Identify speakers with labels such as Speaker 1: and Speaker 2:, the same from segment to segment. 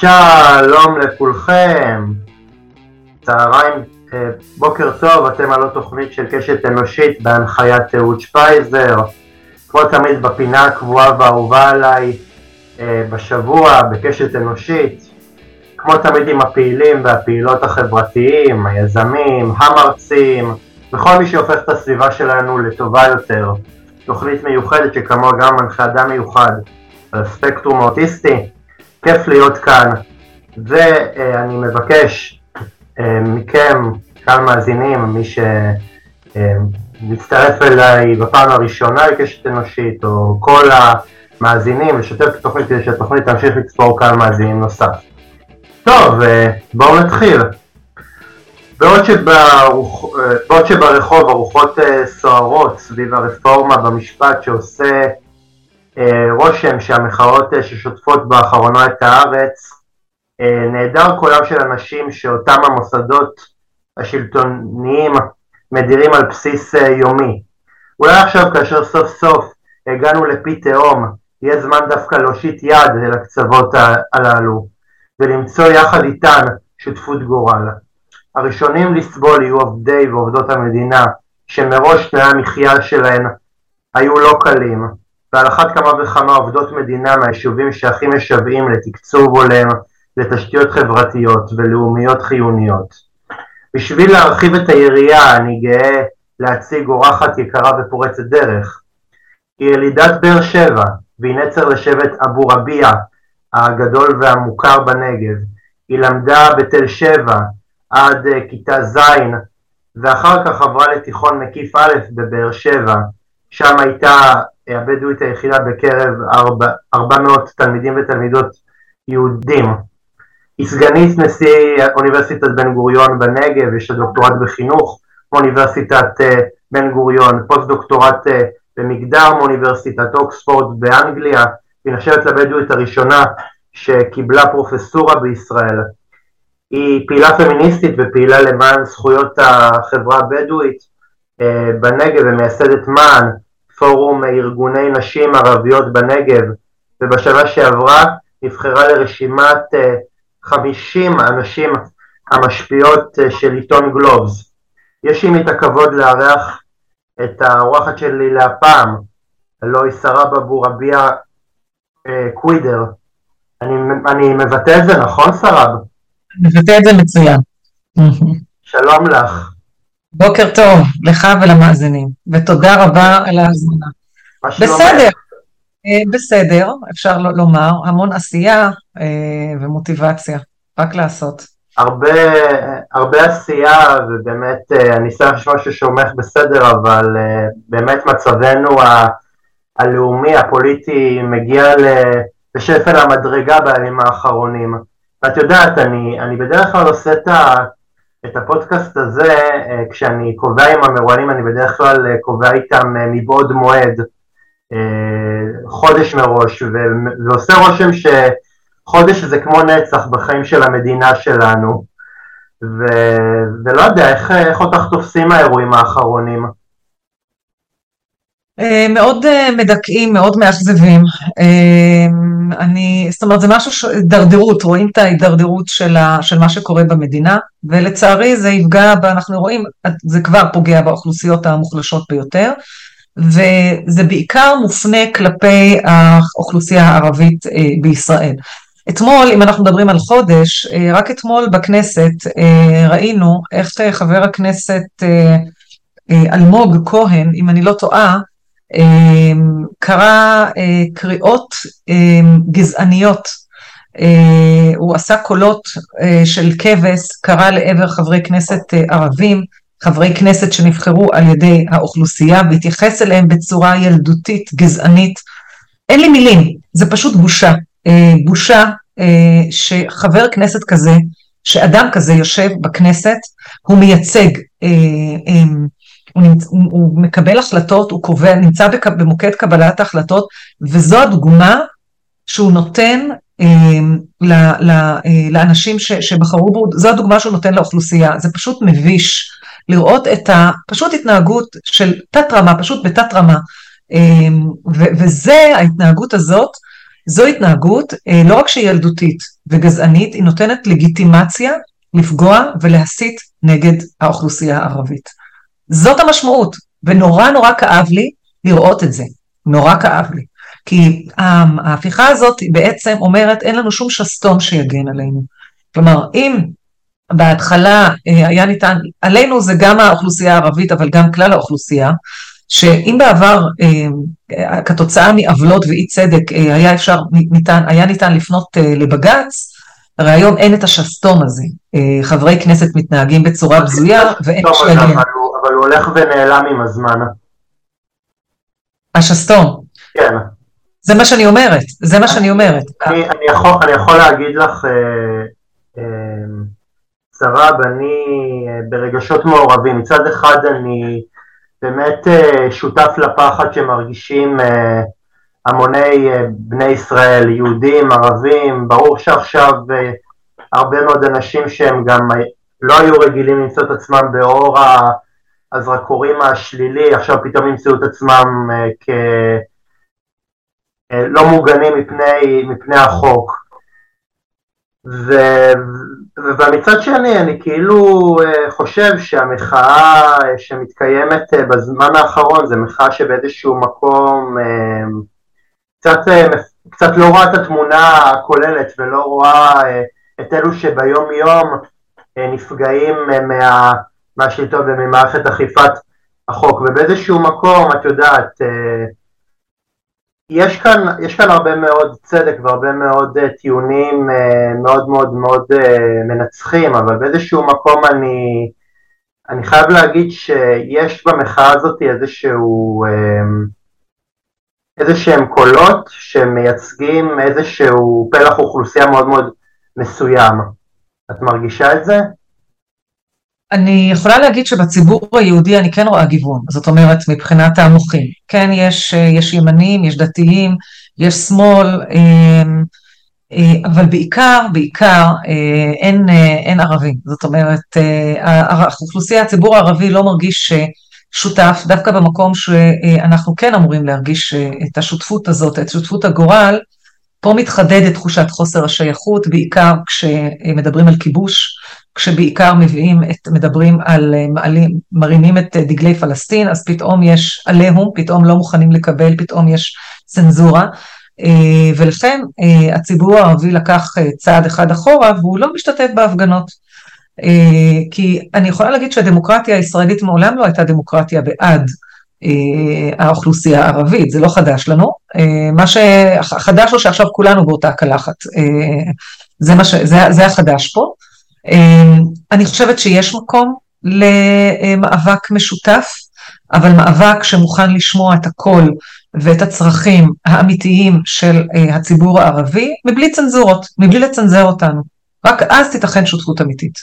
Speaker 1: שלום לכולכם, צהריים, אה, בוקר טוב, אתם על תוכנית של קשת אנושית בהנחיית אהוד שפייזר, כמו תמיד בפינה הקבועה והאהובה עליי אה, בשבוע בקשת אנושית, כמו תמיד עם הפעילים והפעילות החברתיים, היזמים, המרצים, וכל מי שהופך את הסביבה שלנו לטובה יותר. תוכנית מיוחדת שכמוה גם מנחה אדם מיוחד על הספקטרום האוטיסטי. כיף להיות כאן, ואני מבקש אה, מכם, קהל מאזינים, מי שמצטרף אליי בפעם הראשונה לקשת אנושית, או כל המאזינים, לשתף את התוכנית כדי שהתוכנית תמשיך לצפור קהל מאזינים נוסף. טוב, אה, בואו נתחיל. בעוד, שברוח, אה, בעוד שברחוב הרוחות סוערות סביב הרפורמה במשפט שעושה רושם שהמחאות אה, ששוטפות באחרונה את הארץ, אה, נעדר קולם של אנשים שאותם המוסדות השלטוניים מדירים על בסיס יומי. אולי עכשיו כאשר סוף סוף הגענו לפי תהום, יהיה זמן דווקא להושיט יד אל הקצוות הללו, ולמצוא יחד איתן שותפות גורל. הראשונים לסבול יהיו עובדי ועובדות המדינה, שמראש תנאי המחיה שלהן היו לא קלים, ועל אחת כמה וכמה עובדות מדינה מהיישובים שהכי משוועים לתקצוב הולם, לתשתיות חברתיות ולאומיות חיוניות. בשביל להרחיב את היריעה אני גאה להציג אורחת יקרה ופורצת דרך. היא ילידת באר שבע, והיא נצר לשבט אבו רביע הגדול והמוכר בנגב. היא למדה בתל שבע עד uh, כיתה ז', ואחר כך עברה לתיכון מקיף א' בבאר שבע, שם הייתה הבדואית היחידה בקרב 400 תלמידים ותלמידות יהודים. היא סגנית נשיא אוניברסיטת בן גוריון בנגב, יש לה דוקטורט בחינוך מאוניברסיטת אה, בן גוריון, פוסט דוקטורט אה, במגדר מאוניברסיטת אוקספורד באנגליה, היא נחשבת לבדואית הראשונה שקיבלה פרופסורה בישראל. היא פעילה פמיניסטית ופעילה למען זכויות החברה הבדואית אה, בנגב ומייסדת מען, פורום ארגוני נשים ערביות בנגב, ובשנה שעברה נבחרה לרשימת 50 אה, הנשים המשפיעות אה, של עיתון גלובס. יש עימי את הכבוד לארח את האורחת שלי להפעם, הלוא היא שרה בבו רביע אה, קווידר. אני, אני מבטא את זה נכון סרב?
Speaker 2: מבטא את זה מצוין.
Speaker 1: שלום לך.
Speaker 2: בוקר טוב לך ולמאזינים, ותודה רבה על ההזמנה. בסדר, אה, בסדר, אפשר לומר, המון עשייה אה, ומוטיבציה, רק לעשות.
Speaker 1: הרבה, הרבה עשייה, ובאמת, אה, אני שם משהו שאומך בסדר, אבל באמת מצבנו הלאומי, הפוליטי, מגיע לשפל המדרגה בימים האחרונים. ואת יודעת, אני, אני בדרך כלל עושה את ה... את הפודקאסט הזה, אה, כשאני קובע עם המרואיינים, אני בדרך כלל אה, קובע איתם אה, מבעוד מועד, חודש מראש, ועושה רושם שחודש זה כמו נצח בחיים של המדינה שלנו, ו... ולא יודע, איך, איך אותך תופסים האירועים האחרונים?
Speaker 2: אה, מאוד אה, מדכאים, מאוד מאכזבים. אה, אני, זאת אומרת, זה משהו, הידרדרות, רואים את ההידרדרות של, ה, של מה שקורה במדינה, ולצערי זה יפגע, אנחנו רואים, זה כבר פוגע באוכלוסיות המוחלשות ביותר, וזה בעיקר מופנה כלפי האוכלוסייה הערבית בישראל. אתמול, אם אנחנו מדברים על חודש, רק אתמול בכנסת ראינו איך חבר הכנסת אלמוג כהן, אם אני לא טועה, קרא אה, קריאות אמ, גזעניות, אה, הוא עשה קולות אה, של כבש, קרא לעבר חברי כנסת ערבים, חברי כנסת שנבחרו על ידי האוכלוסייה והתייחס אליהם בצורה ילדותית, גזענית. אין לי מילים, זה פשוט בושה. בושה שחבר כנסת כזה, שאדם כזה יושב בכנסת, הוא מייצג אמ, הוא, נמצ, הוא, הוא מקבל החלטות, הוא קובע, נמצא בק, במוקד קבלת ההחלטות, וזו הדוגמה שהוא נותן אה, ל, ל, אה, לאנשים ש, שבחרו בו, זו הדוגמה שהוא נותן לאוכלוסייה, זה פשוט מביש לראות את הפשוט התנהגות של תת רמה, פשוט בתת רמה, אה, ו, וזה, ההתנהגות הזאת, זו התנהגות לא רק שהיא ילדותית וגזענית, היא נותנת לגיטימציה לפגוע ולהסית נגד האוכלוסייה הערבית. זאת המשמעות, ונורא נורא כאב לי לראות את זה, נורא כאב לי. כי ההפיכה הזאת בעצם אומרת אין לנו שום שסתום שיגן עלינו. כלומר, אם בהתחלה אה, היה ניתן, עלינו זה גם האוכלוסייה הערבית אבל גם כלל האוכלוסייה, שאם בעבר אה, כתוצאה מעוולות ואי צדק אה, היה אפשר, ניתן, היה ניתן לפנות לבג"ץ, הרי היום אין את השסתום הזה, חברי כנסת מתנהגים בצורה בזויה ואין
Speaker 1: שלם. אבל, הוא הולך ונעלם עם הזמן.
Speaker 2: השסתום.
Speaker 1: כן.
Speaker 2: זה מה שאני אומרת, זה מה שאני אומרת.
Speaker 1: אני, אני, יכול, אני יכול להגיד לך, אה, אה, שרב, אני אה, ברגשות מעורבים. מצד אחד אני באמת אה, שותף לפחד שמרגישים אה, המוני אה, בני ישראל, יהודים, ערבים, ברור שעכשיו אה, הרבה מאוד אנשים שהם גם אה, לא היו רגילים למצוא את עצמם באור הזרקורים השלילי, עכשיו פתאום ימצאו את עצמם אה, כ... אה, לא מוגנים מפני, מפני החוק. ו, ומצד שני אני כאילו אה, חושב שהמחאה שמתקיימת בזמן האחרון זה מחאה שבאיזשהו מקום קצת, קצת לא רואה את התמונה הכוללת ולא רואה את אלו שביום יום נפגעים מה, מהשלטון וממערכת אכיפת החוק ובאיזשהו מקום את יודעת יש כאן, יש כאן הרבה מאוד צדק והרבה מאוד uh, טיעונים uh, מאוד מאוד מאוד מנצחים, אבל באיזשהו מקום אני, אני חייב להגיד שיש במחאה הזאת איזשהו, uh, איזה שהם קולות שמייצגים איזשהו פלח אוכלוסייה מאוד מאוד מסוים. את מרגישה את זה?
Speaker 2: אני יכולה להגיד שבציבור היהודי אני כן רואה גיוון, זאת אומרת מבחינת המוחים. כן, יש, יש ימנים, יש דתיים, יש שמאל, אמ, אה, אבל בעיקר, בעיקר אה, אין, אה, אין ערבים. זאת אומרת, האוכלוסייה, הציבור הערבי לא מרגיש שותף, דווקא במקום שאנחנו כן אמורים להרגיש את השותפות הזאת, את שותפות הגורל, פה מתחדדת תחושת חוסר השייכות, בעיקר כשמדברים על כיבוש, כשבעיקר מביאים את, מדברים על, אה, מעלים, מרימים את אה, דגלי פלסטין, אז פתאום יש עליהום, פתאום לא מוכנים לקבל, פתאום יש צנזורה, אה, ולכן הציבור הערבי לקח צעד אחד אחורה והוא לא משתתף בהפגנות. כי אני יכולה להגיד שהדמוקרטיה הישראלית מעולם לא הייתה דמוקרטיה בעד האוכלוסייה הערבית, זה לא חדש לנו. מה שחדש הוא שעכשיו כולנו באותה קלחת. זה, ש... זה, זה החדש פה. אמ, אני חושבת שיש מקום למאבק משותף, אבל מאבק שמוכן לשמוע את הקול ואת הצרכים האמיתיים של אה, הציבור הערבי, מבלי צנזורות, מבלי לצנזר אותנו. רק אז תיתכן שותפות אמיתית.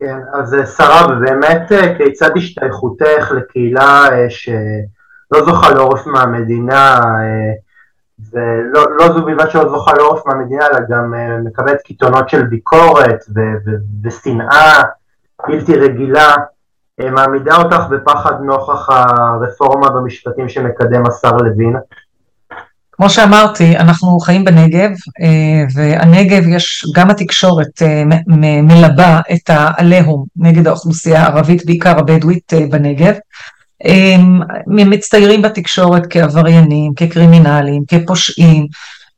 Speaker 1: כן, אז אה, שרה, באמת אה, כיצד השתייכותך לקהילה שלא זוכה לעורף מהמדינה, ולא לא זו בלבד שלא זוכה לעורף מהמדינה, אלא גם uh, מקבלת קיתונות של ביקורת ושנאה בלתי רגילה, uh, מעמידה אותך בפחד נוכח הרפורמה במשפטים שמקדם השר לוין.
Speaker 2: כמו שאמרתי, אנחנו חיים בנגב, uh, והנגב יש, גם התקשורת מלבה את העליהום נגד האוכלוסייה הערבית, בעיקר הבדואית בנגב. הם מצטיירים בתקשורת כעבריינים, כקרימינלים, כפושעים.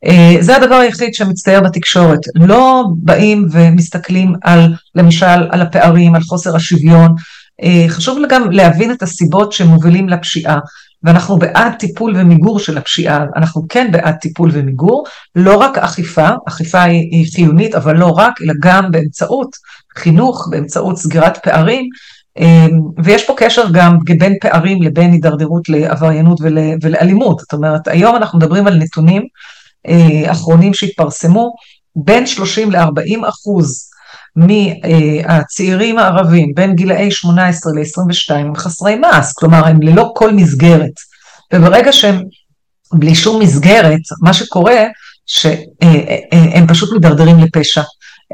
Speaker 2: אה, זה הדבר היחיד שמצטייר בתקשורת. לא באים ומסתכלים על, למשל, על הפערים, על חוסר השוויון. אה, חשוב גם להבין את הסיבות שמובילים לפשיעה. ואנחנו בעד טיפול ומיגור של הפשיעה, אנחנו כן בעד טיפול ומיגור, לא רק אכיפה, אכיפה היא, היא חיונית, אבל לא רק, אלא גם באמצעות חינוך, באמצעות סגירת פערים, ויש פה קשר גם בין פערים לבין הידרדרות לעבריינות ול, ולאלימות. זאת אומרת, היום אנחנו מדברים על נתונים אה, אחרונים שהתפרסמו, בין 30 ל-40 אחוז מהצעירים הערבים בין גילאי 18 ל-22 הם חסרי מס, כלומר הם ללא כל מסגרת. וברגע שהם בלי שום מסגרת, מה שקורה שהם אה, אה, פשוט מידרדרים לפשע.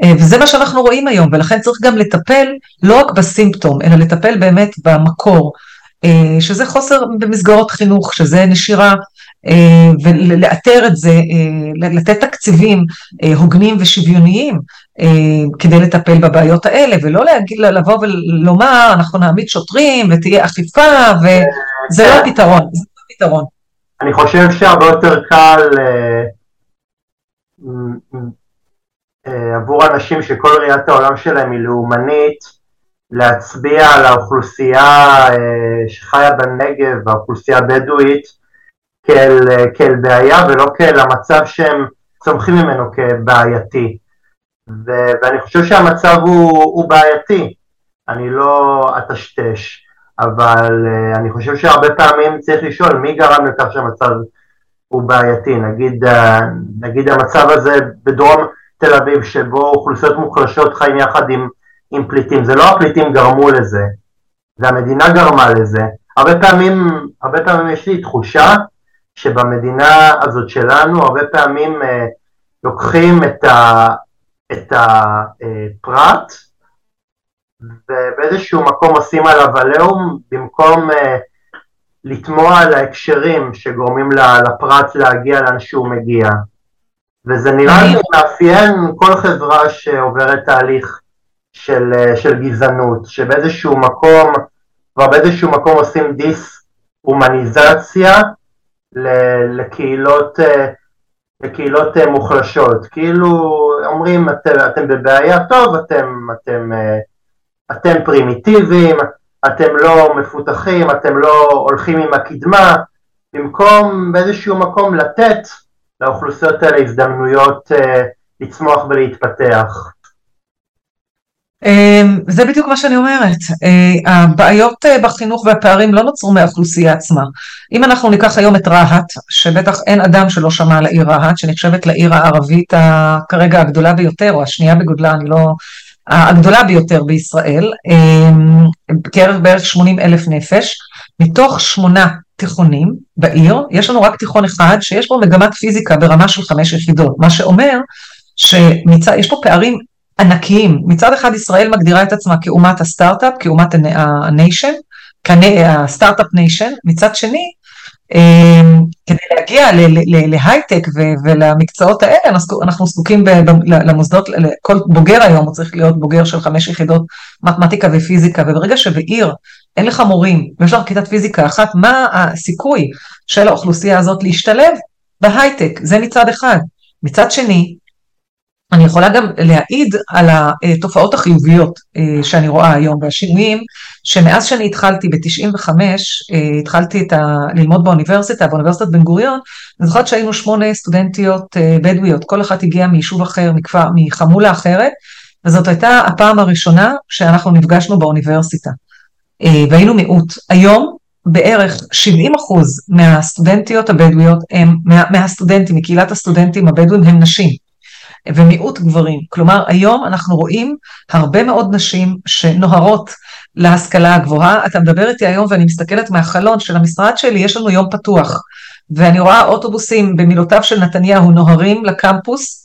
Speaker 2: אה, וזה מה שאנחנו רואים היום, ולכן צריך גם לטפל לא רק בסימפטום, אלא לטפל באמת במקור, אה, שזה חוסר במסגרות חינוך, שזה נשירה, ולאתר את זה, לתת תקציבים הוגנים ושוויוניים כדי לטפל בבעיות האלה, ולא להגיד, לבוא ולומר, אנחנו נעמיד שוטרים ותהיה אכיפה, וזה לא הפתרון, זה לא הפתרון.
Speaker 1: אני חושב שהרבה יותר קל עבור אנשים שכל ראיית העולם שלהם היא לאומנית, להצביע על האוכלוסייה שחיה בנגב, האוכלוסייה הבדואית, כאל, כאל בעיה ולא כאל המצב שהם צומחים ממנו כבעייתי. ו, ואני חושב שהמצב הוא, הוא בעייתי, אני לא אטשטש, אבל uh, אני חושב שהרבה פעמים צריך לשאול מי גרם לכך שהמצב הוא בעייתי, נגיד, נגיד המצב הזה בדרום תל אביב שבו אוכלוסיות מוחלשות חיים יחד עם, עם פליטים, זה לא הפליטים גרמו לזה, זה המדינה גרמה לזה, הרבה פעמים, הרבה פעמים יש לי תחושה שבמדינה הזאת שלנו הרבה פעמים אה, לוקחים את, ה, את הפרט ובאיזשהו מקום עושים עליו עליהום במקום אה, לתמוע על ההקשרים שגורמים לפרט להגיע לאן שהוא מגיע. וזה נראה לי מאפיין כל חברה שעוברת תהליך של, אה, של גזענות, שבאיזשהו מקום, כבר באיזשהו מקום עושים דיס הומניזציה לקהילות, אה, לקהילות אה, מוחלשות, כאילו אומרים אתם, אתם בבעיה, טוב, אתם, אתם, אתם פרימיטיביים, אתם לא מפותחים, אתם לא הולכים עם הקדמה, במקום באיזשהו מקום לתת לאוכלוסיות האלה הזדמנויות לצמוח ולהתפתח.
Speaker 2: אמ, זה בדיוק מה שאני אומרת, אה, הבעיות אה, בחינוך והפערים לא נוצרו מהאוכלוסייה עצמה. אם אנחנו ניקח היום את רהט, שבטח אין אדם שלא שמע על העיר רהט, שנחשבת לעיר הערבית כרגע הגדולה ביותר, או השנייה בגודלה, אני לא... הגדולה ביותר בישראל, אמ, בקרב בערך 80 אלף נפש, מתוך שמונה תיכונים בעיר, יש לנו רק תיכון אחד שיש בו מגמת פיזיקה ברמה של חמש יחידות, מה שאומר שיש פה פערים ענקיים. מצד אחד ישראל מגדירה את עצמה כאומת הסטארט-אפ, כאומת ה nation, ה start-up nation, מצד שני, אמ, כדי להגיע להייטק ולמקצועות האלה, אנחנו זקוקים למוסדות, כל בוגר היום הוא צריך להיות בוגר של חמש יחידות מתמטיקה ופיזיקה, וברגע שבעיר אין לך מורים ויש לך כיתת פיזיקה אחת, מה הסיכוי של האוכלוסייה הזאת להשתלב בהייטק? זה מצד אחד. מצד שני, אני יכולה גם להעיד על התופעות החיוביות אה, שאני רואה היום והשינויים, שמאז שאני התחלתי ב-95, אה, התחלתי את ה... ללמוד באוניברסיטה, באוניברסיטת בן גוריון, אני זוכרת שהיינו שמונה סטודנטיות אה, בדואיות, כל אחת הגיעה מיישוב אחר, מכפר, מחמולה אחרת, וזאת הייתה הפעם הראשונה שאנחנו נפגשנו באוניברסיטה, והיינו מיעוט. היום בערך 70 אחוז מהסטודנטיות הבדואיות הם, מה, מהסטודנטים, מקהילת הסטודנטים הבדואים הם נשים. ומיעוט גברים. כלומר, היום אנחנו רואים הרבה מאוד נשים שנוהרות להשכלה הגבוהה. אתה מדבר איתי היום ואני מסתכלת מהחלון של המשרד שלי, יש לנו יום פתוח. ואני רואה אוטובוסים במילותיו של נתניהו נוהרים לקמפוס אה,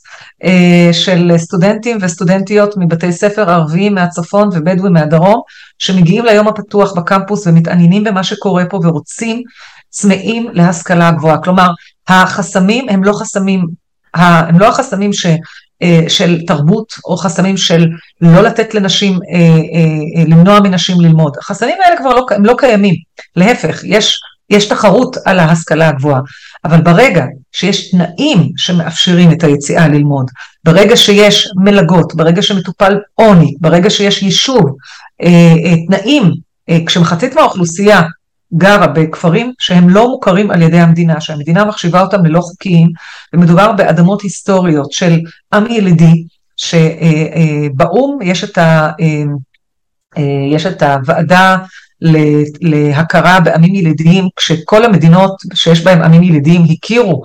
Speaker 2: של סטודנטים וסטודנטיות מבתי ספר ערביים מהצפון ובדואים מהדרום, שמגיעים ליום הפתוח בקמפוס ומתעניינים במה שקורה פה ורוצים צמאים להשכלה גבוהה. כלומר, החסמים הם לא חסמים הם לא החסמים ש, אה, של תרבות או חסמים של לא לתת לנשים, אה, אה, למנוע מנשים ללמוד. החסמים האלה כבר לא, הם לא קיימים, להפך, יש, יש תחרות על ההשכלה הגבוהה, אבל ברגע שיש תנאים שמאפשרים את היציאה ללמוד, ברגע שיש מלגות, ברגע שמטופל עוני, ברגע שיש יישוב, תנאים, כשמחצית מהאוכלוסייה גרה בכפרים שהם לא מוכרים על ידי המדינה, שהמדינה מחשיבה אותם ללא חוקיים, ומדובר באדמות היסטוריות של עם ילידי, שבאו"ם יש את, ה, יש את הוועדה להכרה בעמים ילידיים, כשכל המדינות שיש בהן עמים ילידיים הכירו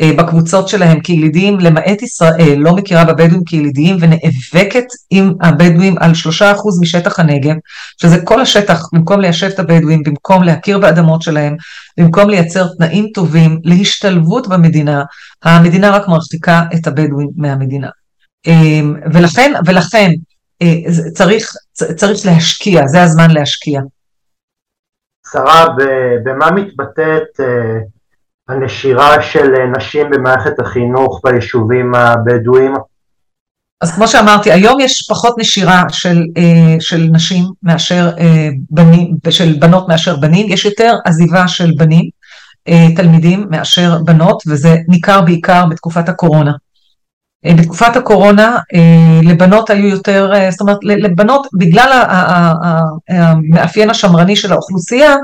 Speaker 2: אה, בקבוצות שלהם כילידים, למעט ישראל, לא מכירה בבדואים כילידים ונאבקת עם הבדואים על שלושה אחוז משטח הנגב, שזה כל השטח, במקום ליישב את הבדואים, במקום להכיר באדמות שלהם, במקום לייצר תנאים טובים להשתלבות במדינה, המדינה רק מרחיקה את הבדואים מהמדינה. אמ, ולכן, ולכן אה, צריך, צריך להשקיע, זה הזמן להשקיע.
Speaker 1: שרה, במה מתבטאת אה, הנשירה של נשים במערכת החינוך ביישובים הבדואיים?
Speaker 2: אז כמו שאמרתי, היום יש פחות נשירה של, של נשים מאשר בנים, של בנות מאשר בנים, יש יותר עזיבה של בנים, תלמידים מאשר בנות, וזה ניכר בעיקר בתקופת הקורונה. אה, בתקופת הקורונה אה, לבנות היו יותר, אה, זאת אומרת לבנות בגלל המאפיין השמרני של האוכלוסייה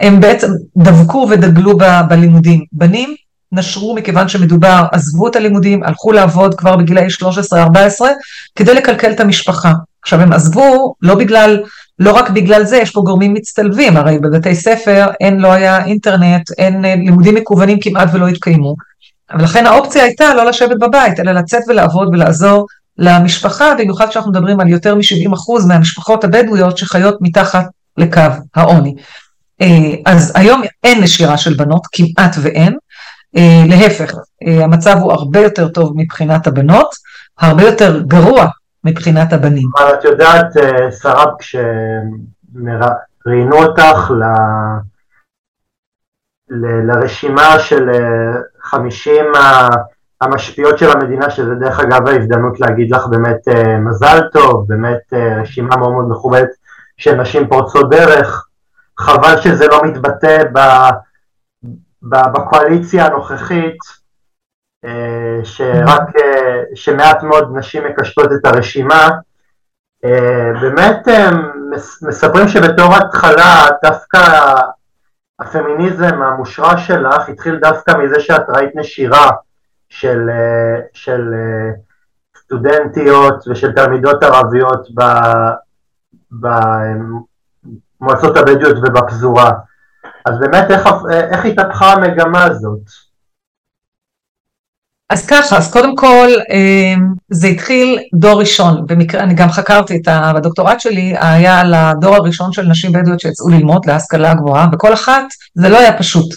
Speaker 2: הם בעצם דבקו ודגלו בלימודים. בנים נשרו מכיוון שמדובר, עזבו את הלימודים, הלכו לעבוד כבר בגילאי 13-14 כדי לקלקל את המשפחה. עכשיו הם עזבו לא בגלל, לא רק בגלל זה, יש פה גורמים מצטלבים, הרי בבתי ספר אין, לא היה אינטרנט, אין לימודים מקוונים כמעט ולא התקיימו. ולכן האופציה הייתה לא לשבת בבית, אלא לצאת ולעבוד ולעזור למשפחה, במיוחד כשאנחנו מדברים על יותר מ-70% מהמשפחות הבדואיות שחיות מתחת לקו העוני. אה, אז היום אין נשירה של בנות, כמעט ואין. אה, להפך, אה, המצב הוא הרבה יותר טוב מבחינת הבנות, הרבה יותר גרוע מבחינת הבנים.
Speaker 1: אבל את יודעת, שרה, כשראיינו אותך לרשימה של 50 אה, המשפיעות של המדינה, שזה דרך אגב ההזדמנות להגיד לך באמת אה, מזל טוב, באמת אה, רשימה מאוד מאוד מכובדת של נשים פורצות דרך. חבל שזה לא מתבטא ב, ב, בקואליציה הנוכחית, שרק, שמעט מאוד נשים מקשטות את הרשימה. באמת מספרים שבתור התחלה דווקא הפמיניזם המושרש שלך התחיל דווקא מזה שאת ראית נשירה של, אה, של אה, סטודנטיות ושל תלמידות ערביות במועצות הבדואיות ובפזורה. אז באמת איך, איך התהפכה המגמה הזאת?
Speaker 2: אז ככה, אז קודם כל אמ, זה התחיל דור ראשון, במקרה, אני גם חקרתי את ה... בדוקטורט שלי, היה על הדור הראשון של נשים בדואיות שיצאו ללמוד להשכלה גבוהה, וכל אחת, זה לא היה פשוט.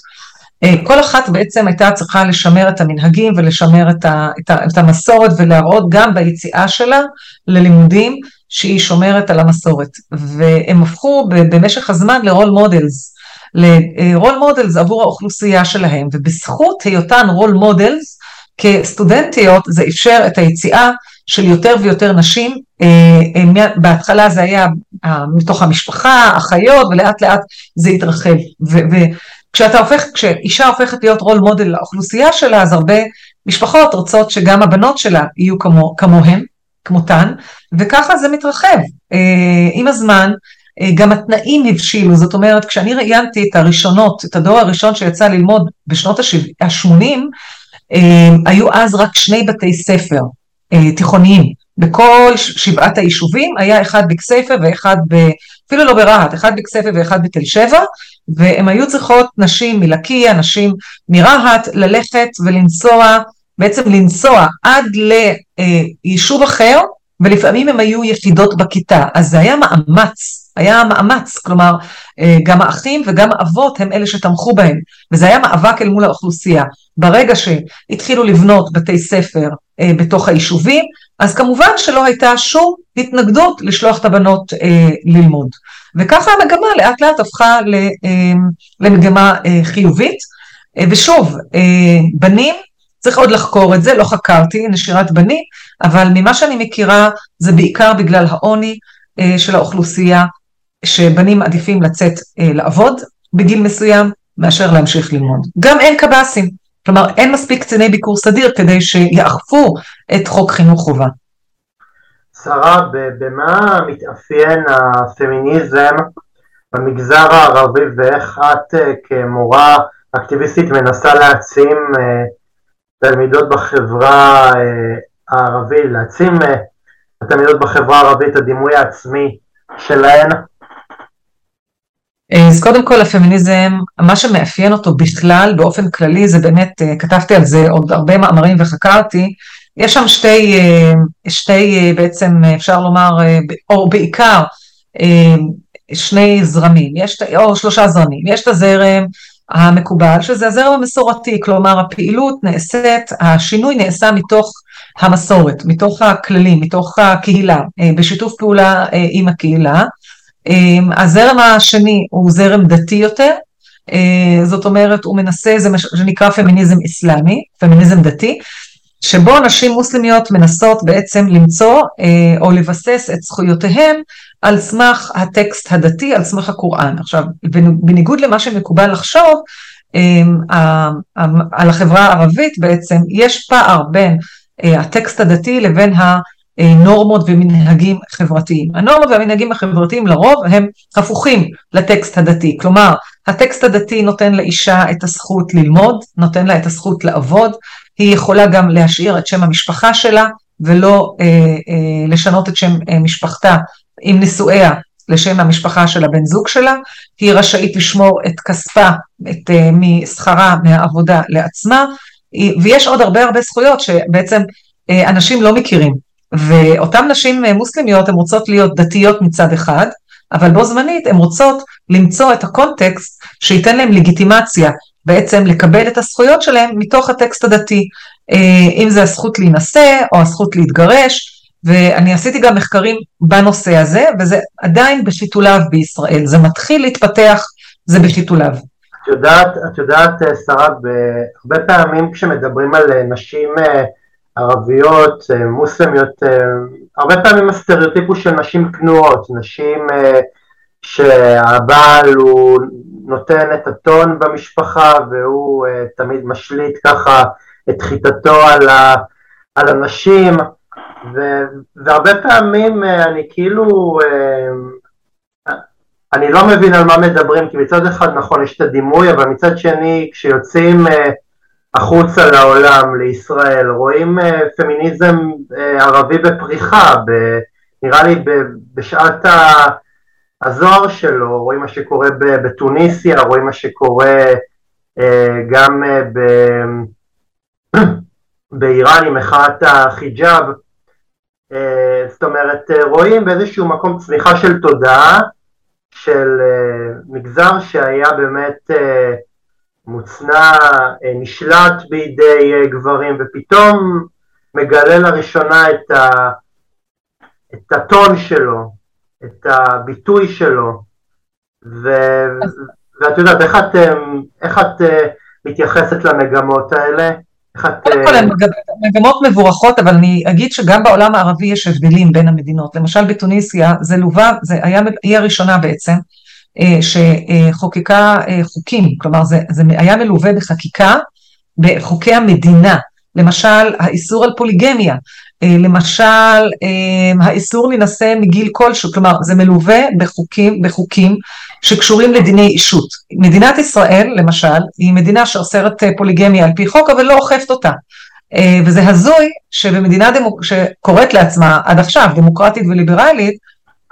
Speaker 2: אה, כל אחת בעצם הייתה צריכה לשמר את המנהגים ולשמר את, ה, את, ה, את המסורת ולהראות גם ביציאה שלה ללימודים שהיא שומרת על המסורת. והם הפכו במשך הזמן ל role models, ל role models עבור האוכלוסייה שלהם, ובזכות היותן role models, כסטודנטיות זה אפשר את היציאה של יותר ויותר נשים, אה, אה, בהתחלה זה היה אה, מתוך המשפחה, אחיות, ולאט לאט זה התרחב. וכשאתה הופך, כשאישה הופכת להיות רול מודל לאוכלוסייה שלה, אז הרבה משפחות רוצות שגם הבנות שלה יהיו כמו, כמוהן, כמותן, וככה זה מתרחב. עם הזמן, גם התנאים הבשילו, זאת אומרת, כשאני ראיינתי את הראשונות, את הדור הראשון שיצא ללמוד בשנות ה-80, אה, היו אז רק שני בתי ספר אה, תיכוניים. בכל שבעת היישובים היה אחד בכסייפה ואחד, ב, אפילו לא ברהט, אחד בכסייפה ואחד בתל שבע, והם היו צריכות נשים מלקיה, נשים מרהט, ללכת ולנסוע, בעצם לנסוע עד ליישוב אחר, ולפעמים הם היו יחידות בכיתה, אז זה היה מאמץ היה מאמץ, כלומר אה, גם האחים וגם האבות הם אלה שתמכו בהם, וזה היה מאבק אל מול האוכלוסייה. ברגע שהתחילו לבנות בתי ספר אה, בתוך היישובים, אז כמובן שלא הייתה שום התנגדות לשלוח את הבנות אה, ללמוד. וככה המגמה לאט לאט הפכה למגמה חיובית. ושוב, בנים, צריך עוד לחקור את זה, לא חקרתי נשירת בנים, אבל ממה שאני מכירה זה בעיקר בגלל העוני של האוכלוסייה שבנים עדיפים לצאת אה, לעבוד בגיל מסוים מאשר להמשיך ללמוד. גם אין קב"סים, כלומר אין מספיק קציני ביקור סדיר כדי שיאכפו את חוק חינוך חובה.
Speaker 1: שרה, במה מתאפיין הפמיניזם במגזר הערבי ואיך את אה, כמורה אקטיביסטית מנסה להעצים אה, תלמידות בחברה הערבית, להעצים התלמידות בחברה הערבית הדימוי העצמי שלהן
Speaker 2: אז קודם כל הפמיניזם, מה שמאפיין אותו בכלל באופן כללי זה באמת, אה, כתבתי על זה עוד הרבה מאמרים וחקרתי, יש שם שתי, אה, שתי אה, בעצם אפשר לומר, או בעיקר שני זרמים, יש, או שלושה זרמים, יש את הזרם המקובל שזה הזרם המסורתי, כלומר הפעילות נעשית, השינוי נעשה מתוך המסורת, מתוך הכללים, מתוך הקהילה, בשיתוף פעולה עם הקהילה, הזרם השני הוא זרם דתי יותר, זאת אומרת, הוא מנסה, זה מה שנקרא פמיניזם אסלאמי, פמיניזם דתי, שבו נשים מוסלמיות מנסות בעצם למצוא או לבסס את זכויותיהן על סמך הטקסט הדתי, על סמך הקוראן. עכשיו, בניגוד למה שמקובל לחשוב, על החברה הערבית בעצם, יש פער בין הטקסט הדתי לבין הנורמות ומנהגים חברתיים. הנורמות והמנהגים החברתיים לרוב הם הפוכים לטקסט הדתי, כלומר הטקסט הדתי נותן לאישה את הזכות ללמוד, נותן לה את הזכות לעבוד, היא יכולה גם להשאיר את שם המשפחה שלה ולא אה, אה, לשנות את שם אה, משפחתה עם נישואיה לשם המשפחה של הבן זוג שלה, היא רשאית לשמור את כספה, את, uh, משכרה, מהעבודה לעצמה, ויש עוד הרבה הרבה זכויות שבעצם uh, אנשים לא מכירים. ואותן נשים uh, מוסלמיות הן רוצות להיות דתיות מצד אחד, אבל בו זמנית הן רוצות למצוא את הקונטקסט שייתן להן לגיטימציה בעצם לקבל את הזכויות שלהן מתוך הטקסט הדתי, אם זה הזכות להינשא או הזכות להתגרש, ואני עשיתי גם מחקרים בנושא הזה, וזה עדיין בשיתוליו בישראל, זה מתחיל להתפתח, זה בשיתוליו.
Speaker 1: את יודעת, את יודעת, שרה, הרבה פעמים כשמדברים על אה, נשים אה, ערביות, אה, מוסלמיות, הרבה פעמים הסטריאוטיפ הוא של נשים כנועות, נשים שהבעל הוא נותן את הטון במשפחה והוא תמיד משליט ככה את חיטתו על, ה, על הנשים, ו- והרבה פעמים אה, אני כאילו, אה, אני לא מבין על מה מדברים, כי מצד אחד נכון יש את הדימוי, אבל מצד שני כשיוצאים אה, החוצה לעולם, לישראל, רואים פמיניזם ערבי בפריחה, ב- נראה לי בשעת הזוהר שלו, רואים מה שקורה בתוניסיה, רואים מה שקורה גם באיראן עם מחאת החיג'אב, אה, זאת אומרת, אה, רואים באיזשהו מקום צמיחה של תודעה של אה, מגזר שהיה באמת מוצנע, נשלט בידי גברים, ופתאום מגלה לראשונה את, ה, את הטון שלו, את הביטוי שלו, ו, ואת יודעת, איך את, איך את מתייחסת למגמות האלה?
Speaker 2: קודם כל הן מגמות מבורכות, אבל אני אגיד שגם בעולם הערבי יש הבדלים בין המדינות. למשל בתוניסיה זה לווה, זה היה, היא הראשונה בעצם, אה, שחוקקה אה, חוקים, כלומר זה, זה היה מלווה בחקיקה בחוקי המדינה, למשל האיסור על פוליגמיה, אה, למשל האיסור להינשא מגיל כלשהו, כלומר זה מלווה בחוקים, בחוקים שקשורים לדיני אישות. מדינת ישראל, למשל, היא מדינה שאוסרת אה, פוליגמיה על פי חוק, אבל לא אוכפת אותה. אה, וזה הזוי שבמדינה דמוק... שקוראת לעצמה עד עכשיו דמוקרטית וליברלית,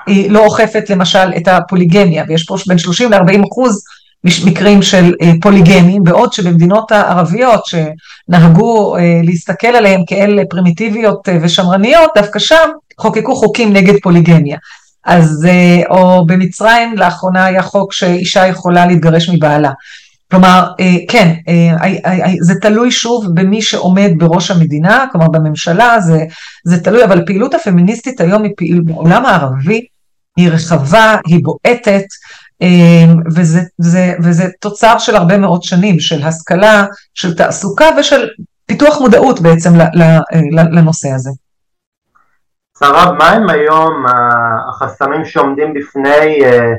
Speaker 2: היא לא אוכפת למשל את הפוליגמיה, ויש פה בין 30 ל-40 אחוז מקרים של אה, פוליגמים, בעוד שבמדינות הערביות שנהגו להסתכל עליהן כאל פרימיטיביות ושמרניות, דווקא שם חוקקו חוקים נגד פוליגמיה. אז, אה, או במצרים לאחרונה היה חוק שאישה יכולה להתגרש מבעלה. כלומר, אה, כן, אה, זה תלוי שוב במי שעומד בראש המדינה, כלומר בממשלה, זה, זה תלוי, אבל הפעילות הפמיניסטית היום היא פעילות בעולם הערבי, היא רחבה, היא בועטת, וזה, זה, וזה תוצר של הרבה מאוד שנים, של השכלה, של תעסוקה ושל פיתוח מודעות בעצם לנושא הזה.
Speaker 1: שרב, מה הם היום החסמים שעומדים בפני אה,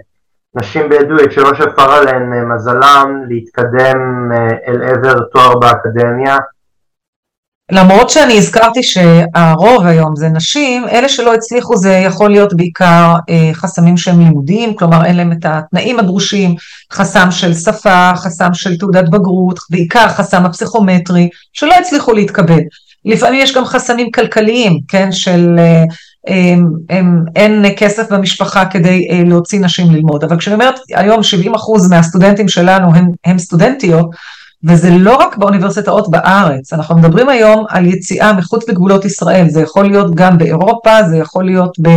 Speaker 1: נשים בדואיות שלא שפר עליהן אה, מזלם להתקדם אה, אל עבר תואר באקדמיה?
Speaker 2: למרות שאני הזכרתי שהרוב היום זה נשים, אלה שלא הצליחו זה יכול להיות בעיקר חסמים שהם לימודיים, כלומר אין להם את התנאים הדרושים, חסם של שפה, חסם של תעודת בגרות, בעיקר חסם הפסיכומטרי, שלא הצליחו להתקבל. לפעמים יש גם חסמים כלכליים, כן, של אה, הם, הם, אין כסף במשפחה כדי אה, להוציא נשים ללמוד, אבל כשאני אומרת היום 70% מהסטודנטים שלנו הם, הם סטודנטיות, וזה לא רק באוניברסיטאות בארץ, אנחנו מדברים היום על יציאה מחוץ לגבולות ישראל, זה יכול להיות גם באירופה, זה יכול להיות ב,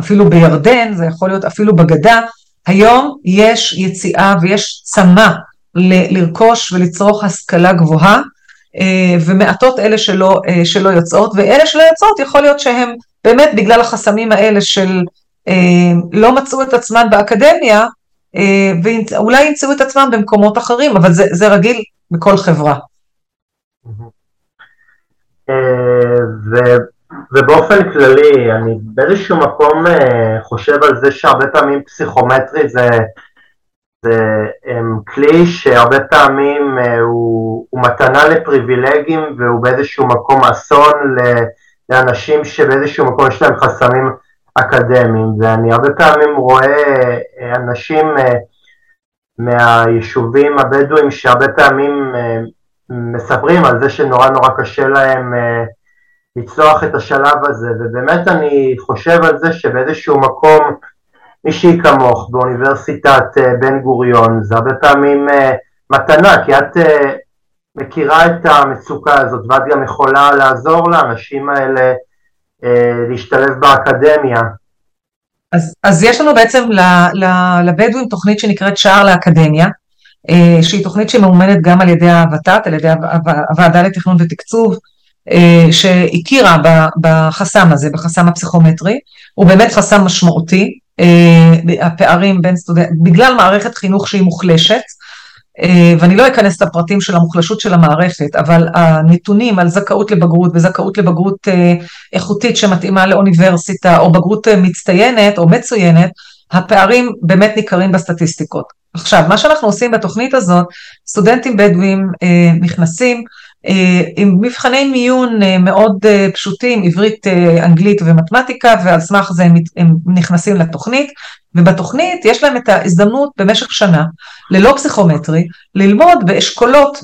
Speaker 2: אפילו בירדן, זה יכול להיות אפילו בגדה, היום יש יציאה ויש צמא ל- לרכוש ולצרוך השכלה גבוהה, אה, ומעטות אלה שלא, אה, שלא יוצאות, ואלה שלא יוצאות יכול להיות שהם באמת בגלל החסמים האלה של אה, לא מצאו את עצמן באקדמיה, ואולי ימצאו את עצמם במקומות אחרים, אבל זה, זה רגיל בכל חברה.
Speaker 1: ובאופן כללי, אני באיזשהו מקום חושב על זה שהרבה פעמים פסיכומטרי זה זה כלי שהרבה פעמים uh, הוא, הוא מתנה לפריבילגים והוא באיזשהו מקום אסון לאנשים שבאיזשהו מקום יש להם חסמים אקדמיים ואני הרבה פעמים רואה uh, אנשים uh, מהיישובים הבדואים שהרבה פעמים uh, מספרים על זה שנורא נורא קשה להם לצלוח את השלב הזה. ובאמת אני חושב על זה שבאיזשהו מקום מישהי כמוך באוניברסיטת אה, בן גוריון, זה הרבה פעמים אה, מתנה, כי את אה, מכירה את המצוקה הזאת ואת גם יכולה לעזור לאנשים האלה להשתלב באקדמיה.
Speaker 2: אז, אז יש לנו בעצם לבדואים תוכנית שנקראת שער לאקדמיה, שהיא תוכנית שמאומנת גם על ידי הוות"ת, על ידי הוועדה לתכנון ותקצוב, שהכירה בחסם הזה, בחסם הפסיכומטרי, הוא באמת חסם משמעותי, אה, הפערים בין סטודנטים, בגלל מערכת חינוך שהיא מוחלשת, אה, ואני לא אכנס לפרטים של המוחלשות של המערכת, אבל הנתונים על זכאות לבגרות וזכאות לבגרות אה, איכותית שמתאימה לאוניברסיטה, או בגרות מצטיינת או מצוינת, הפערים באמת ניכרים בסטטיסטיקות. עכשיו, מה שאנחנו עושים בתוכנית הזאת, סטודנטים בדואים נכנסים אה, עם מבחני מיון אה, מאוד אה, פשוטים, עברית, אנגלית ומתמטיקה, ועל סמך זה הם נכנסים לתוכנית, ובתוכנית יש להם את ההזדמנות במשך שנה, ללא פסיכומטרי, ללמוד באשכולות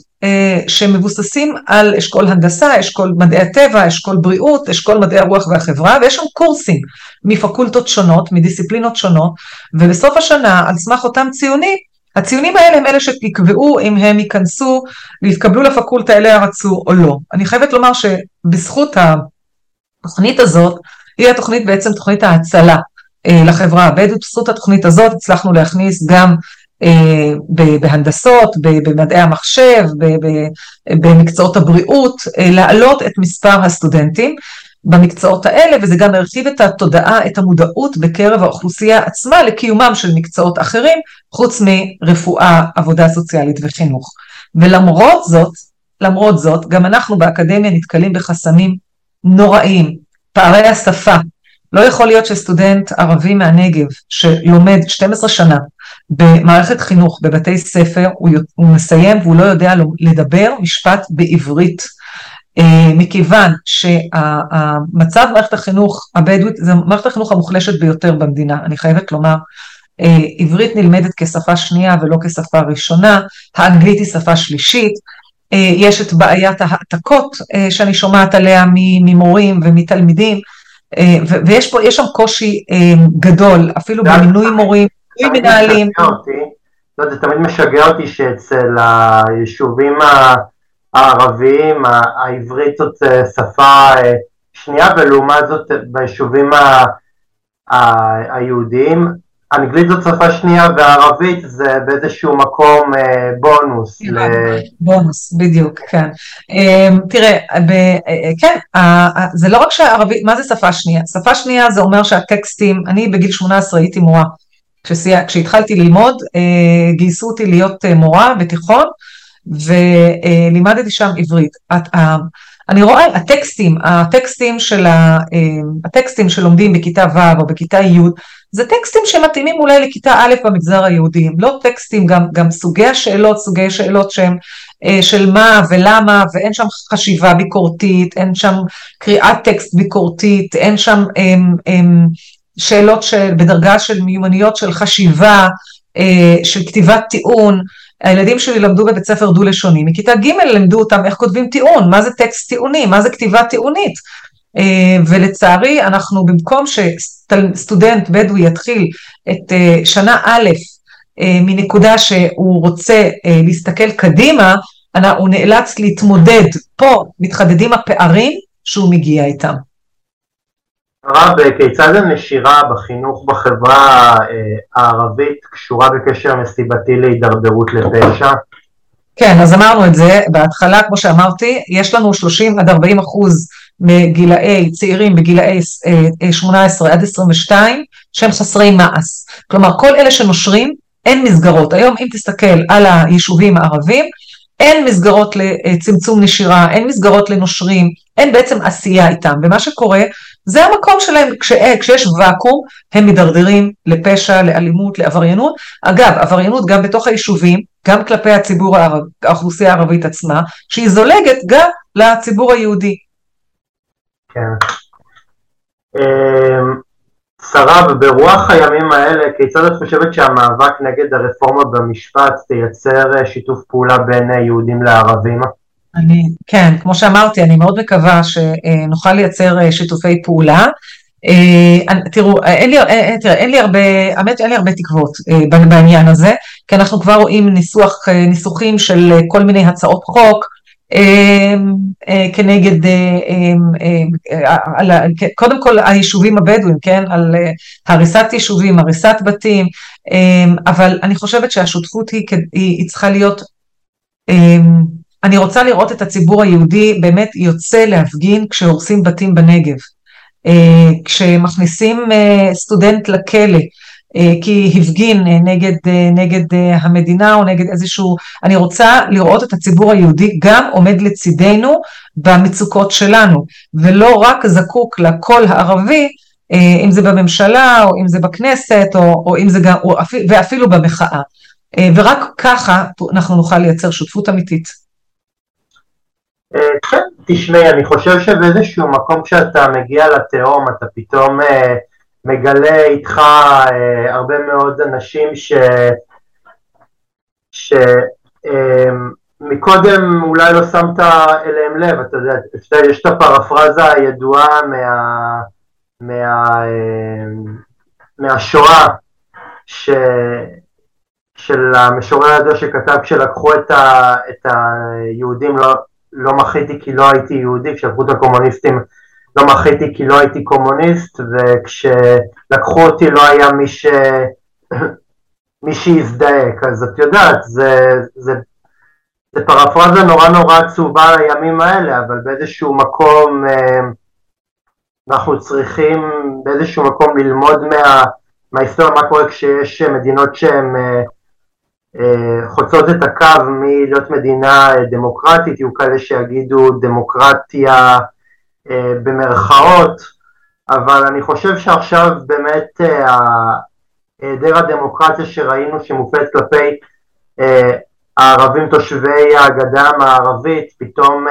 Speaker 2: שמבוססים על אשכול הנדסה, אשכול מדעי הטבע, אשכול בריאות, אשכול מדעי הרוח והחברה, ויש שם קורסים מפקולטות שונות, מדיסציפלינות שונות, ובסוף השנה, על סמך אותם ציונים, הציונים האלה הם אלה שיקבעו אם הם ייכנסו ויתקבלו לפקולטה אליה רצו או לא. אני חייבת לומר שבזכות התוכנית הזאת, היא התוכנית בעצם תוכנית ההצלה אה, לחברה הבדואית, בזכות התוכנית הזאת הצלחנו להכניס גם אה, בהנדסות, במדעי המחשב, במקצועות הבריאות, אה, להעלות את מספר הסטודנטים. במקצועות האלה, וזה גם הרחיב את התודעה, את המודעות בקרב האוכלוסייה עצמה לקיומם של מקצועות אחרים, חוץ מרפואה, עבודה סוציאלית וחינוך. ולמרות זאת, למרות זאת, גם אנחנו באקדמיה נתקלים בחסמים נוראים, פערי השפה. לא יכול להיות שסטודנט ערבי מהנגב שלומד 12 שנה במערכת חינוך, בבתי ספר, הוא, הוא מסיים והוא לא יודע לדבר משפט בעברית. אה, מכיוון שהמצב מערכת החינוך הבדואית זה מערכת החינוך המוחלשת ביותר במדינה, אני חייבת לומר, אה, עברית נלמדת כשפה שנייה ולא כשפה ראשונה, האנגלית היא שפה שלישית, אה, יש את בעיית ההעתקות שאני שומעת עליה ממורים ומתלמידים, ויש פה, יש שם קושי גדול, אפילו במינוי מורים, במינוי מנהלים.
Speaker 1: לא, זה תמיד משגע אותי שאצל היישובים ה... הערביים, העברית זאת אה, שפה אה, שנייה, ולעומת זאת אה, ביישובים היהודיים, אנגלית זאת שפה שנייה וערבית זה באיזשהו מקום בונוס.
Speaker 2: בונוס, בדיוק, כן. תראה, כן, זה לא רק שערבית, מה זה שפה שנייה? שפה שנייה זה אומר שהטקסטים, אני בגיל 18 הייתי מורה. כשהתחלתי ללמוד, גייסו אותי להיות מורה בתיכון, ולימדתי שם עברית. אני רואה, הטקסטים, הטקסטים, של ה, הטקסטים שלומדים בכיתה ו' או בכיתה י', זה טקסטים שמתאימים אולי לכיתה א' במגזר היהודי, הם לא טקסטים, גם, גם סוגי השאלות, סוגי שאלות שהם אה, של מה ולמה, ואין שם חשיבה ביקורתית, אין שם קריאת טקסט ביקורתית, אין שם הם, הם, שאלות של, בדרגה של מיומנויות של חשיבה, אה, של כתיבת טיעון, הילדים שלי למדו בבית ספר דו-לשוני, מכיתה ג' לימדו אותם איך כותבים טיעון, מה זה טקסט טיעוני, מה זה כתיבה טיעונית. אה, ולצערי אנחנו במקום שסטודנט בדואי יתחיל את אה, שנה א' אה, מנקודה שהוא רוצה להסתכל קדימה, הוא נאלץ להתמודד, פה מתחדדים הפערים שהוא מגיע איתם.
Speaker 1: הרב, כיצד הנשירה בחינוך בחברה אה, הערבית קשורה בקשר מסיבתי להידרדרות לפשע?
Speaker 2: כן, אז אמרנו את זה בהתחלה, כמו שאמרתי, יש לנו 30 עד 40 אחוז מגילאי צעירים בגילאי 18 אה, עד 22 שהם חסרי מעש. כלומר, כל אלה שנושרים אין מסגרות. היום אם תסתכל על היישובים הערבים, אין מסגרות לצמצום נשירה, אין מסגרות לנושרים, אין בעצם עשייה איתם, ומה שקורה זה המקום שלהם, כש, כשיש ואקום הם מידרדרים לפשע, לאלימות, לעבריינות. אגב, עבריינות גם בתוך היישובים, גם כלפי הציבור הערב, האוכלוסייה הערבית עצמה, שהיא זולגת גם לציבור היהודי.
Speaker 1: כן. אמ, שרה, ברוח הימים האלה, כיצד את חושבת שהמאבק נגד הרפורמה במשפט תייצר אה, שיתוף פעולה בין אה, יהודים לערבים?
Speaker 2: אני, כן, כמו שאמרתי, אני מאוד מקווה שנוכל לייצר אה, שיתופי פעולה. תראו, אין לי, תראה, אין לי הרבה, האמת אין לי הרבה תקוות בעניין הזה, כי אנחנו כבר רואים ניסוח, ניסוחים של כל מיני הצעות חוק, אמ, אה, כנגד, אה, אמ, אה, קודם כל היישובים הבדואים, כן, על הריסת יישובים, הריסת בתים, אמ, אבל אני חושבת שהשותפות היא, היא צריכה להיות, אני רוצה לראות את הציבור היהודי באמת יוצא להפגין כשהורסים בתים בנגב, כשמכניסים סטודנט לכלא, אה, כי הפגין אה, נגד, אה, נגד המדינה או נגד איזשהו, אני רוצה לראות את הציבור היהודי גם עומד לצידנו במצוקות שלנו, ולא רק זקוק לקול הערבי, אם זה בממשלה או אם זה בכנסת או, או אם זה גם, או אפילו, ואפילו במחאה. ורק ככה אנחנו נוכל לייצר שותפות אמיתית.
Speaker 1: כן, תשמעי, אני חושב שבאיזשהו מקום כשאתה מגיע לתהום אתה פתאום מגלה איתך אה, הרבה מאוד אנשים ש... ש... אה, מקודם אולי לא שמת אליהם לב, אתה יודע, יש את הפרפרזה הידועה מה... מה... אה, מהשואה ש... של המשורר הזה שכתב כשלקחו את, ה... את היהודים, לא, לא מחיתי כי לא הייתי יהודי, כשלקחו את הקומוניסטים לא מחיתי כי לא הייתי קומוניסט, וכשלקחו אותי לא היה מי, ש... מי שיזדעק, אז את יודעת, זה, זה, זה פרפרזה נורא נורא עצובה לימים האלה, אבל באיזשהו מקום אה, אנחנו צריכים באיזשהו מקום ללמוד מה, מההיסטוריה, מה קורה כשיש מדינות שהן אה, חוצות את הקו מלהיות מדינה דמוקרטית, יהיו כאלה שיגידו דמוקרטיה אה, במרכאות, אבל אני חושב שעכשיו באמת אה, היעדר הדמוקרטיה שראינו שמופעלת כלפי אה, הערבים תושבי הגדה המערבית פתאום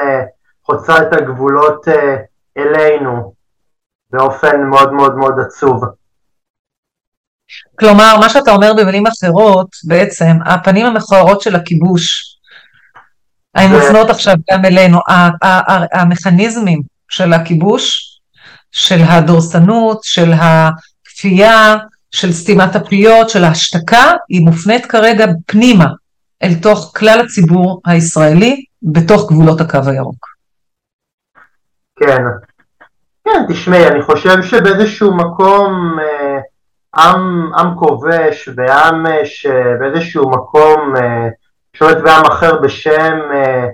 Speaker 1: חוצה את הגבולות אלינו באופן מאוד מאוד מאוד עצוב.
Speaker 2: כלומר, מה שאתה אומר במילים אחרות, בעצם, הפנים המכוערות של הכיבוש, הן מופנות עכשיו גם אלינו, המכניזמים של הכיבוש, של הדורסנות, של הכפייה, של סתימת הפיות, של ההשתקה, היא מופנית כרגע פנימה אל תוך כלל הציבור הישראלי בתוך גבולות הקו הירוק.
Speaker 1: כן, כן, תשמעי, אני חושב שבאיזשהו מקום אה, עם, עם כובש ועם אה, שבאיזשהו מקום אה, שולט בעם אחר בשם אה,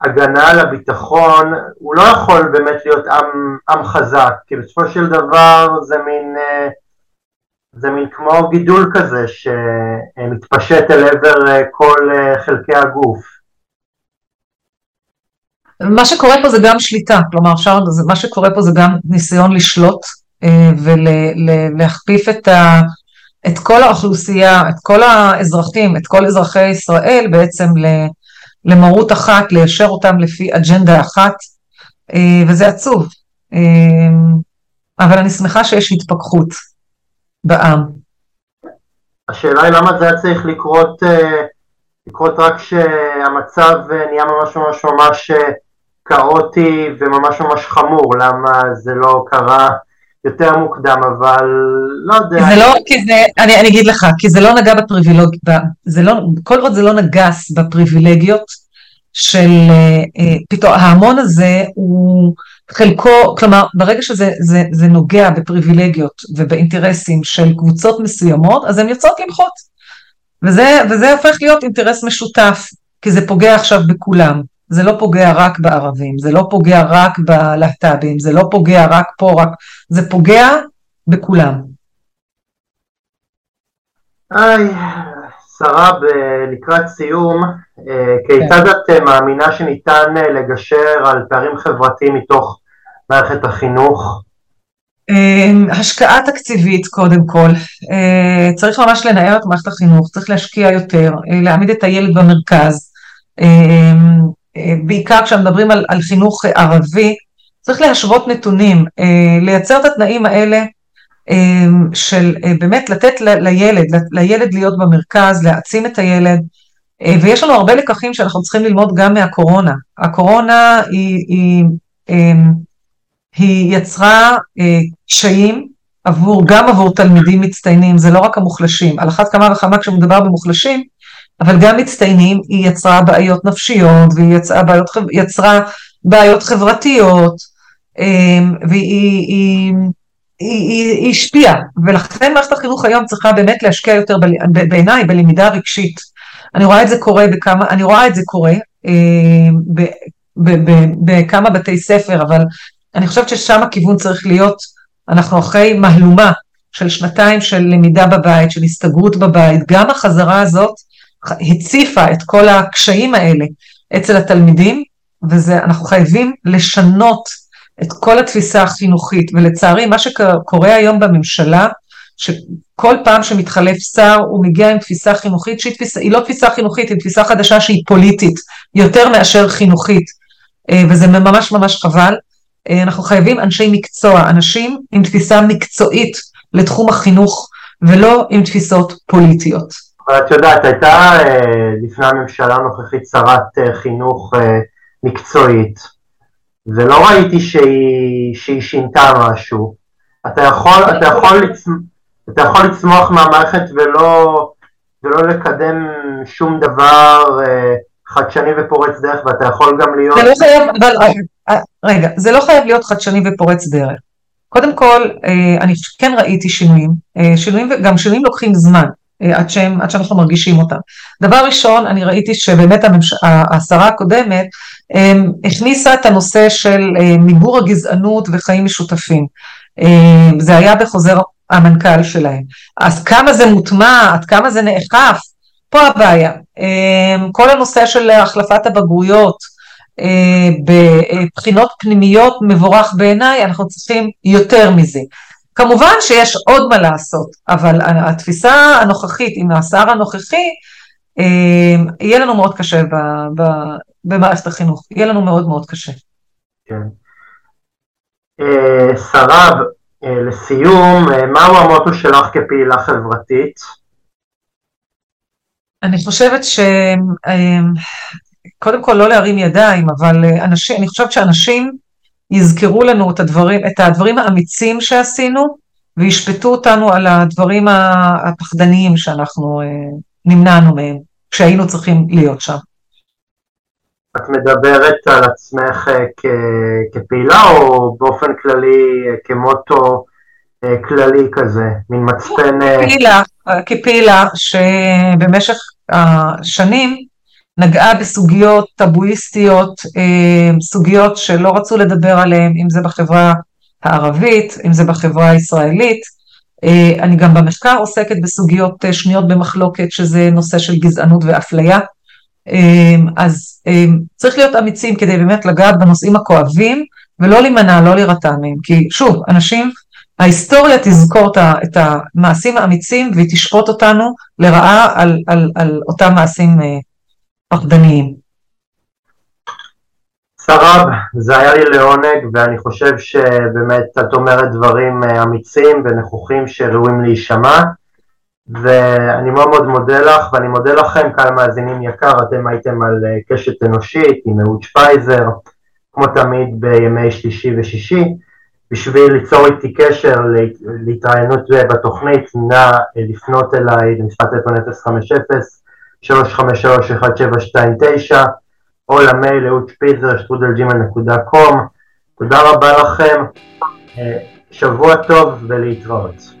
Speaker 1: הגנה על הביטחון, הוא לא יכול באמת להיות עם, עם חזק, כי בסופו של דבר זה מין, זה מין כמו גידול כזה שמתפשט אל עבר כל חלקי הגוף.
Speaker 2: מה שקורה פה זה גם שליטה, כלומר אפשר, מה שקורה פה זה גם ניסיון לשלוט ולהכפיף את, ה, את כל האוכלוסייה, את כל האזרחים, את כל אזרחי ישראל בעצם. למרות אחת, ליישר אותם לפי אג'נדה אחת, אה, וזה עצוב. אה, אבל אני שמחה שיש התפכחות בעם.
Speaker 1: השאלה היא למה זה היה צריך לקרות, אה, לקרות רק כשהמצב נהיה ממש ממש ממש כאוטי וממש ממש חמור, למה זה לא קרה יותר מוקדם, אבל לא יודע.
Speaker 2: זה לא, כי זה, אני, אני אגיד לך, כי זה לא נגע בפריבילגיות, זה לא, כל עוד זה לא נגס בפריבילגיות של אה, אה, פתאום, ההמון הזה הוא חלקו, כלומר, ברגע שזה זה, זה נוגע בפריבילגיות ובאינטרסים של קבוצות מסוימות, אז הן יוצאות למחות. וזה, וזה הופך להיות אינטרס משותף, כי זה פוגע עכשיו בכולם. זה לא פוגע רק בערבים, זה לא פוגע רק בלהט"בים, זה לא פוגע רק פה, רק... זה פוגע בכולם.
Speaker 1: איי, שרה, לקראת סיום, כיצד כן. את מאמינה שניתן לגשר על פערים חברתיים מתוך מערכת החינוך?
Speaker 2: השקעה תקציבית קודם כל, צריך ממש לנער את מערכת החינוך, צריך להשקיע יותר, להעמיד את הילד במרכז, בעיקר כשמדברים על, על חינוך ערבי, צריך להשוות נתונים, לייצר את התנאים האלה של באמת לתת לילד, לילד להיות במרכז, להעצים את הילד, ויש לנו הרבה לקחים שאנחנו צריכים ללמוד גם מהקורונה. הקורונה היא, היא, היא יצרה קשיים עבור, גם עבור תלמידים מצטיינים, זה לא רק המוחלשים, על אחת כמה וכמה כשמדובר במוחלשים, אבל גם מצטיינים, היא יצרה בעיות נפשיות, והיא יצרה בעיות, יצרה בעיות חברתיות, והיא היא, היא, היא השפיעה, ולכן מערכת החינוך היום צריכה באמת להשקיע יותר בעיניי בלמידה רגשית. אני רואה את זה קורה בכמה, אני רואה את זה קורה בכמה בתי ספר, אבל אני חושבת ששם הכיוון צריך להיות, אנחנו אחרי מהלומה של שנתיים של למידה בבית, של הסתגרות בבית, גם החזרה הזאת הציפה את כל הקשיים האלה אצל התלמידים, ואנחנו חייבים לשנות את כל התפיסה החינוכית, ולצערי מה שקורה היום בממשלה, שכל פעם שמתחלף שר הוא מגיע עם תפיסה חינוכית שהיא תפיסה, היא לא תפיסה חינוכית, היא תפיסה חדשה שהיא פוליטית, יותר מאשר חינוכית, אה, וזה ממש ממש חבל. אה, אנחנו חייבים אנשי מקצוע, אנשים עם תפיסה מקצועית לתחום החינוך, ולא עם תפיסות פוליטיות.
Speaker 1: את יודעת, הייתה אה, לפני הממשלה הנוכחית שרת חינוך מקצועית, ולא ראיתי שהיא, שהיא שינתה משהו. אתה יכול, אתה יכול, לצ... אתה יכול לצמוח מהמערכת ולא, ולא לקדם שום דבר אה, חדשני ופורץ דרך, ואתה יכול גם להיות...
Speaker 2: זה לא חייב, אבל אה, רגע, זה לא חייב להיות חדשני ופורץ דרך. קודם כל, אה, אני כן ראיתי שינויים, אה, שינויים, גם שינויים לוקחים זמן. אה, עד, שהם, עד שאנחנו מרגישים אותם. דבר ראשון, אני ראיתי שבאמת הממש... השרה הקודמת אמ, הכניסה את הנושא של אה, מיגור הגזענות וחיים משותפים. אה, זה היה בחוזר המנכ"ל שלהם. אז כמה זה מוטמע, עד כמה זה נאכף, פה הבעיה. כל הנושא של החלפת הבגרויות בבחינות פנימיות מבורך בעיניי, אנחנו צריכים יותר מזה. כמובן שיש עוד מה לעשות, אבל התפיסה הנוכחית עם השר הנוכחי, אה, יהיה לנו מאוד קשה ב, ב, במערכת החינוך, יהיה לנו מאוד מאוד קשה.
Speaker 1: כן. אה, שרב, אה, לסיום, מהו המוטו שלך כפעילה חברתית?
Speaker 2: אני חושבת שקודם כל לא להרים ידיים, אבל אנשים, אני חושבת שאנשים יזכרו לנו את הדברים, את הדברים האמיצים שעשינו, וישפטו אותנו על הדברים הפחדניים שאנחנו אה, נמנענו מהם, כשהיינו צריכים להיות שם.
Speaker 1: את מדברת על עצמך אה, כפעילה או באופן כללי אה, כמוטו כללי כזה, מין מצפן...
Speaker 2: כפעילה, כפעילה שבמשך השנים נגעה בסוגיות טבואיסטיות, אה, סוגיות שלא רצו לדבר עליהן, אם זה בחברה הערבית, אם זה בחברה הישראלית. אה, אני גם במחקר עוסקת בסוגיות אה, שנויות במחלוקת, שזה נושא של גזענות ואפליה. אז צריך להיות אמיצים כדי באמת לגעת בנושאים הכואבים, ולא להימנע, לא להירתע מהם. כי שוב, אנשים, ההיסטוריה תזכור את המעשים האמיצים והיא תשפוט אותנו לרעה על, על, על אותם מעשים פחדניים.
Speaker 1: שרב, זה היה לי לעונג ואני חושב שבאמת את אומרת דברים אה, אמיצים ונכוחים שראויים להישמע ואני מאוד מאוד מודה לך ואני מודה לכם קהל מאזינים יקר, אתם הייתם על אה, קשת אנושית עם אהוד שפייזר כמו תמיד בימי שלישי ושישי בשביל ליצור איתי קשר להתראיינות בתוכנית נא לפנות אליי למשפט טלפון 050 353-1729 או למייל אהוד שפיזר שטרודלג'ימל.קום תודה רבה לכם, אה, שבוע טוב ולהתראות.